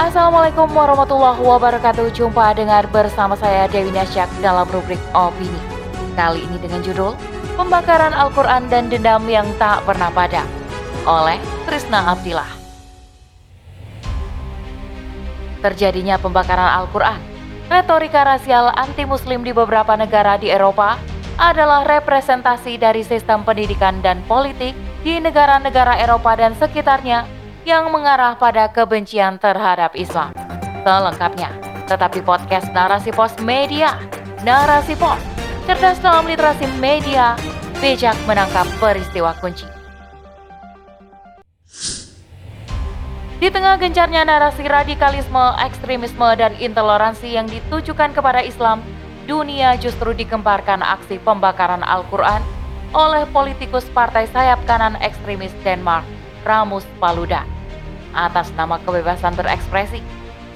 Assalamualaikum warahmatullahi wabarakatuh. Jumpa dengar bersama saya Dewi Nasyak dalam rubrik Opini. Kali ini dengan judul Pembakaran Al-Quran dan Dendam yang Tak Pernah Padam Oleh Krisna Abdillah. Terjadinya pembakaran Al-Quran Retorika rasial anti-muslim di beberapa negara di Eropa adalah representasi dari sistem pendidikan dan politik di negara-negara Eropa dan sekitarnya yang mengarah pada kebencian terhadap Islam. Selengkapnya, tetapi podcast Narasi Pos Media, Narasi Pos, cerdas dalam literasi media, bijak menangkap peristiwa kunci. Di tengah gencarnya narasi radikalisme, ekstremisme, dan intoleransi yang ditujukan kepada Islam, dunia justru dikemparkan aksi pembakaran Al-Quran oleh politikus partai sayap kanan ekstremis Denmark, Ramus Paludan. Atas nama kebebasan berekspresi,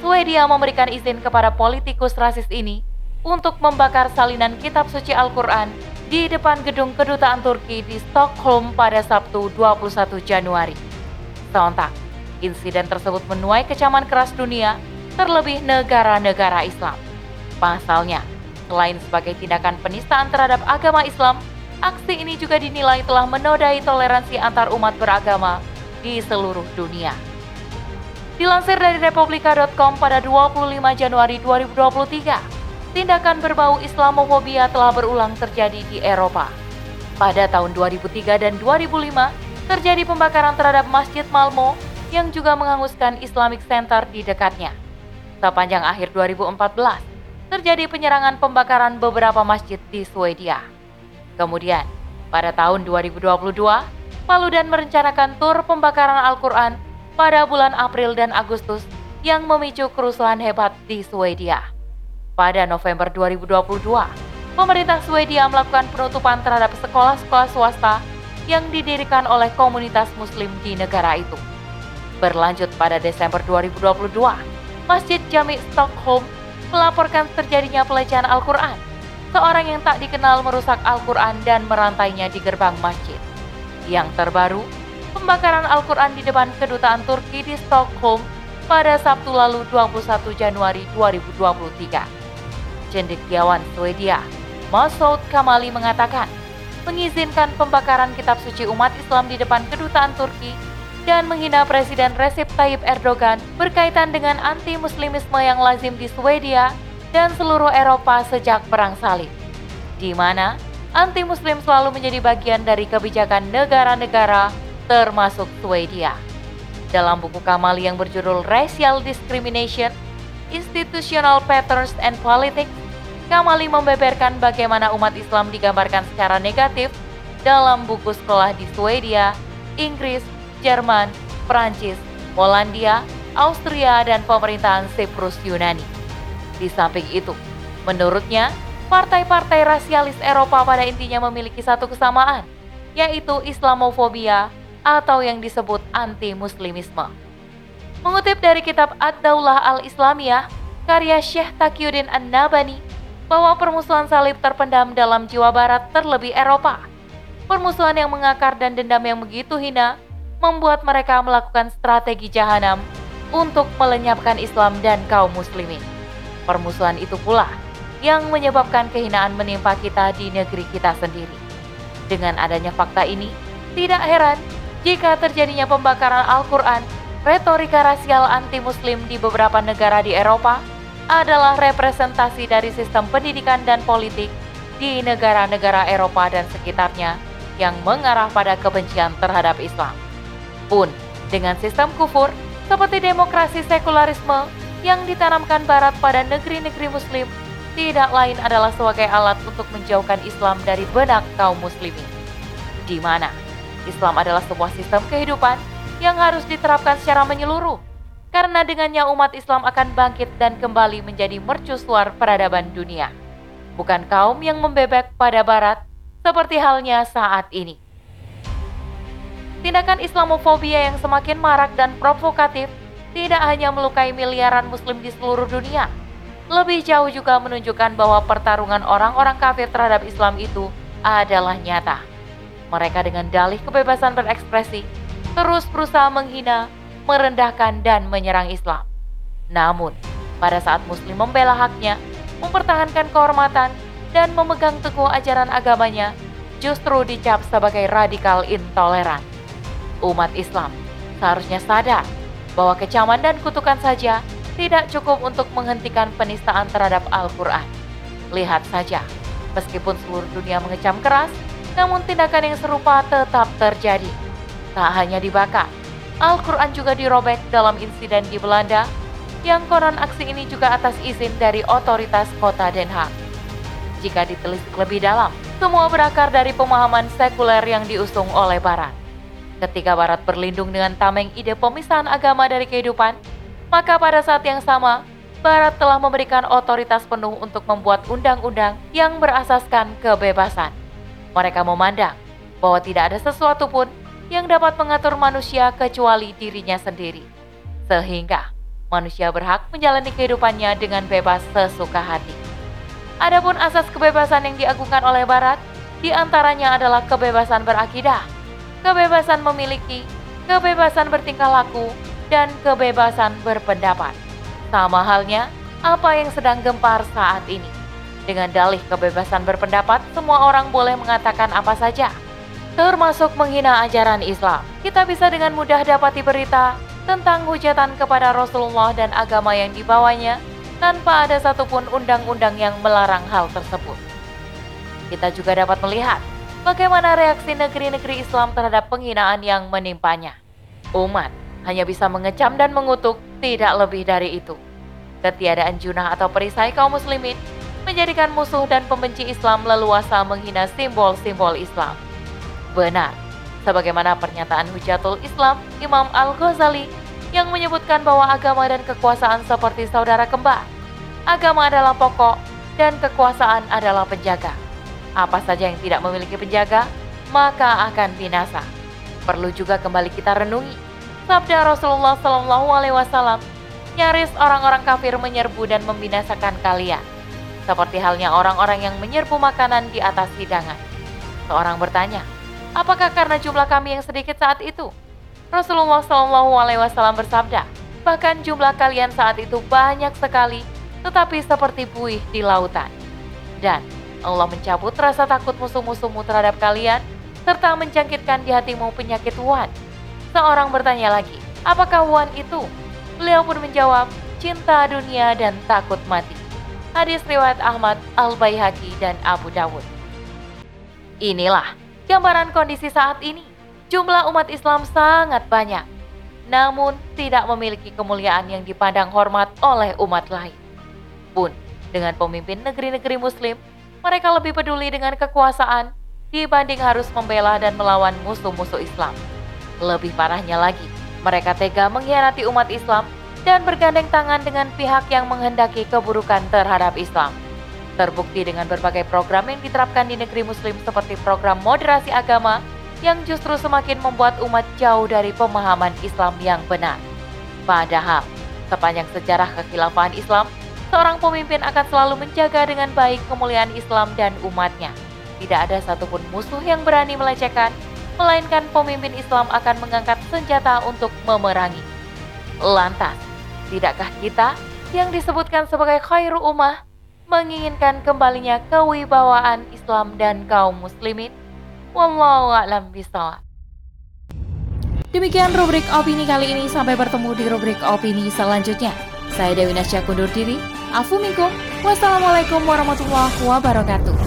Swedia memberikan izin kepada politikus rasis ini untuk membakar salinan kitab suci Al-Quran di depan gedung kedutaan Turki di Stockholm pada Sabtu 21 Januari. Sontak, insiden tersebut menuai kecaman keras dunia, terlebih negara-negara Islam. Pasalnya, Selain sebagai tindakan penistaan terhadap agama Islam, aksi ini juga dinilai telah menodai toleransi antar umat beragama di seluruh dunia. Dilansir dari republika.com pada 25 Januari 2023, tindakan berbau Islamofobia telah berulang terjadi di Eropa. Pada tahun 2003 dan 2005, terjadi pembakaran terhadap Masjid Malmo yang juga menghanguskan Islamic Center di dekatnya. Sepanjang akhir 2014, terjadi penyerangan pembakaran beberapa masjid di Swedia. Kemudian, pada tahun 2022, Paludan merencanakan tur pembakaran Al-Quran pada bulan April dan Agustus yang memicu kerusuhan hebat di Swedia. Pada November 2022, pemerintah Swedia melakukan penutupan terhadap sekolah-sekolah swasta yang didirikan oleh komunitas muslim di negara itu. Berlanjut pada Desember 2022, Masjid Jami Stockholm melaporkan terjadinya pelecehan Al-Quran. Seorang yang tak dikenal merusak Al-Quran dan merantainya di gerbang masjid. Yang terbaru, pembakaran Al-Quran di depan kedutaan Turki di Stockholm pada Sabtu lalu 21 Januari 2023. Cendekiawan Swedia, Masoud Kamali mengatakan, mengizinkan pembakaran kitab suci umat Islam di depan kedutaan Turki dan menghina Presiden Recep Tayyip Erdogan berkaitan dengan anti-muslimisme yang lazim di Swedia dan seluruh Eropa sejak Perang Salib, di mana anti-muslim selalu menjadi bagian dari kebijakan negara-negara termasuk Swedia. Dalam buku Kamali yang berjudul Racial Discrimination, Institutional Patterns and Politics, Kamali membeberkan bagaimana umat Islam digambarkan secara negatif dalam buku sekolah di Swedia, Inggris, Jerman, Prancis, Polandia, Austria, dan pemerintahan Siprus Yunani. Di samping itu, menurutnya, partai-partai rasialis Eropa pada intinya memiliki satu kesamaan, yaitu Islamofobia atau yang disebut anti-muslimisme. Mengutip dari kitab Ad-Daulah al-Islamiyah, karya Syekh Taqiyuddin An-Nabani, bahwa permusuhan salib terpendam dalam jiwa barat terlebih Eropa. Permusuhan yang mengakar dan dendam yang begitu hina membuat mereka melakukan strategi jahanam untuk melenyapkan Islam dan kaum muslimin. Permusuhan itu pula yang menyebabkan kehinaan menimpa kita di negeri kita sendiri. Dengan adanya fakta ini, tidak heran jika terjadinya pembakaran Al-Quran, retorika rasial anti-muslim di beberapa negara di Eropa adalah representasi dari sistem pendidikan dan politik di negara-negara Eropa dan sekitarnya yang mengarah pada kebencian terhadap Islam pun dengan sistem kufur seperti demokrasi sekularisme yang ditanamkan Barat pada negeri-negeri Muslim tidak lain adalah sebagai alat untuk menjauhkan Islam dari benak kaum muslimin. Di mana Islam adalah sebuah sistem kehidupan yang harus diterapkan secara menyeluruh, karena dengannya umat Islam akan bangkit dan kembali menjadi mercusuar peradaban dunia. Bukan kaum yang membebek pada Barat, seperti halnya saat ini. Tindakan Islamofobia yang semakin marak dan provokatif tidak hanya melukai miliaran muslim di seluruh dunia, lebih jauh juga menunjukkan bahwa pertarungan orang-orang kafir terhadap Islam itu adalah nyata. Mereka dengan dalih kebebasan berekspresi terus berusaha menghina, merendahkan, dan menyerang Islam. Namun, pada saat Muslim membela haknya, mempertahankan kehormatan, dan memegang teguh ajaran agamanya, justru dicap sebagai radikal intoleran. Umat Islam seharusnya sadar bahwa kecaman dan kutukan saja tidak cukup untuk menghentikan penistaan terhadap Al-Quran. Lihat saja, meskipun seluruh dunia mengecam keras, namun tindakan yang serupa tetap terjadi. Tak hanya dibakar, Al-Quran juga dirobek dalam insiden di Belanda, yang konon aksi ini juga atas izin dari otoritas kota Den Haag. Jika ditelisik lebih dalam, semua berakar dari pemahaman sekuler yang diusung oleh Barat. Ketika Barat berlindung dengan tameng ide pemisahan agama dari kehidupan, maka pada saat yang sama, Barat telah memberikan otoritas penuh untuk membuat undang-undang yang berasaskan kebebasan. Mereka memandang bahwa tidak ada sesuatu pun yang dapat mengatur manusia kecuali dirinya sendiri. Sehingga manusia berhak menjalani kehidupannya dengan bebas sesuka hati. Adapun asas kebebasan yang diagungkan oleh Barat, di antaranya adalah kebebasan berakidah, kebebasan memiliki, kebebasan bertingkah laku, dan kebebasan berpendapat. Sama halnya apa yang sedang gempar saat ini. Dengan dalih kebebasan berpendapat, semua orang boleh mengatakan apa saja, termasuk menghina ajaran Islam. Kita bisa dengan mudah dapati berita tentang hujatan kepada Rasulullah dan agama yang dibawanya tanpa ada satupun undang-undang yang melarang hal tersebut. Kita juga dapat melihat Bagaimana reaksi negeri-negeri Islam terhadap penghinaan yang menimpanya? Umat hanya bisa mengecam dan mengutuk, tidak lebih dari itu. Ketiadaan junah atau perisai kaum muslimin menjadikan musuh dan pembenci Islam leluasa menghina simbol-simbol Islam. Benar, sebagaimana pernyataan Hujatul Islam Imam Al-Ghazali yang menyebutkan bahwa agama dan kekuasaan seperti saudara kembar. Agama adalah pokok dan kekuasaan adalah penjaga. Apa saja yang tidak memiliki penjaga, maka akan binasa. Perlu juga kembali kita renungi sabda Rasulullah Shallallahu Alaihi Wasallam. Nyaris orang-orang kafir menyerbu dan membinasakan kalian, seperti halnya orang-orang yang menyerbu makanan di atas hidangan. Seorang bertanya, apakah karena jumlah kami yang sedikit saat itu? Rasulullah Shallallahu Alaihi Wasallam bersabda, bahkan jumlah kalian saat itu banyak sekali, tetapi seperti buih di lautan. Dan Allah mencabut rasa takut musuh-musuhmu terhadap kalian, serta menjangkitkan di hatimu penyakit wan. Seorang bertanya lagi, apakah wan itu? Beliau pun menjawab, cinta dunia dan takut mati. Hadis riwayat Ahmad, Al-Baihaqi, dan Abu Dawud. Inilah gambaran kondisi saat ini. Jumlah umat Islam sangat banyak, namun tidak memiliki kemuliaan yang dipandang hormat oleh umat lain. Pun, dengan pemimpin negeri-negeri muslim mereka lebih peduli dengan kekuasaan dibanding harus membela dan melawan musuh-musuh Islam. Lebih parahnya lagi, mereka tega mengkhianati umat Islam dan bergandeng tangan dengan pihak yang menghendaki keburukan terhadap Islam. Terbukti dengan berbagai program yang diterapkan di negeri muslim seperti program moderasi agama yang justru semakin membuat umat jauh dari pemahaman Islam yang benar. Padahal, sepanjang sejarah kekhilafahan Islam, seorang pemimpin akan selalu menjaga dengan baik kemuliaan Islam dan umatnya. Tidak ada satupun musuh yang berani melecehkan, melainkan pemimpin Islam akan mengangkat senjata untuk memerangi. Lantas, tidakkah kita yang disebutkan sebagai khairu ummah menginginkan kembalinya kewibawaan Islam dan kaum muslimin? Wallahu a'lam bishawab. Demikian rubrik opini kali ini. Sampai bertemu di rubrik opini selanjutnya. Saya Dewi Nasya kundur diri. Afu. Wassalamualaikum warahmatullahi wabarakatuh.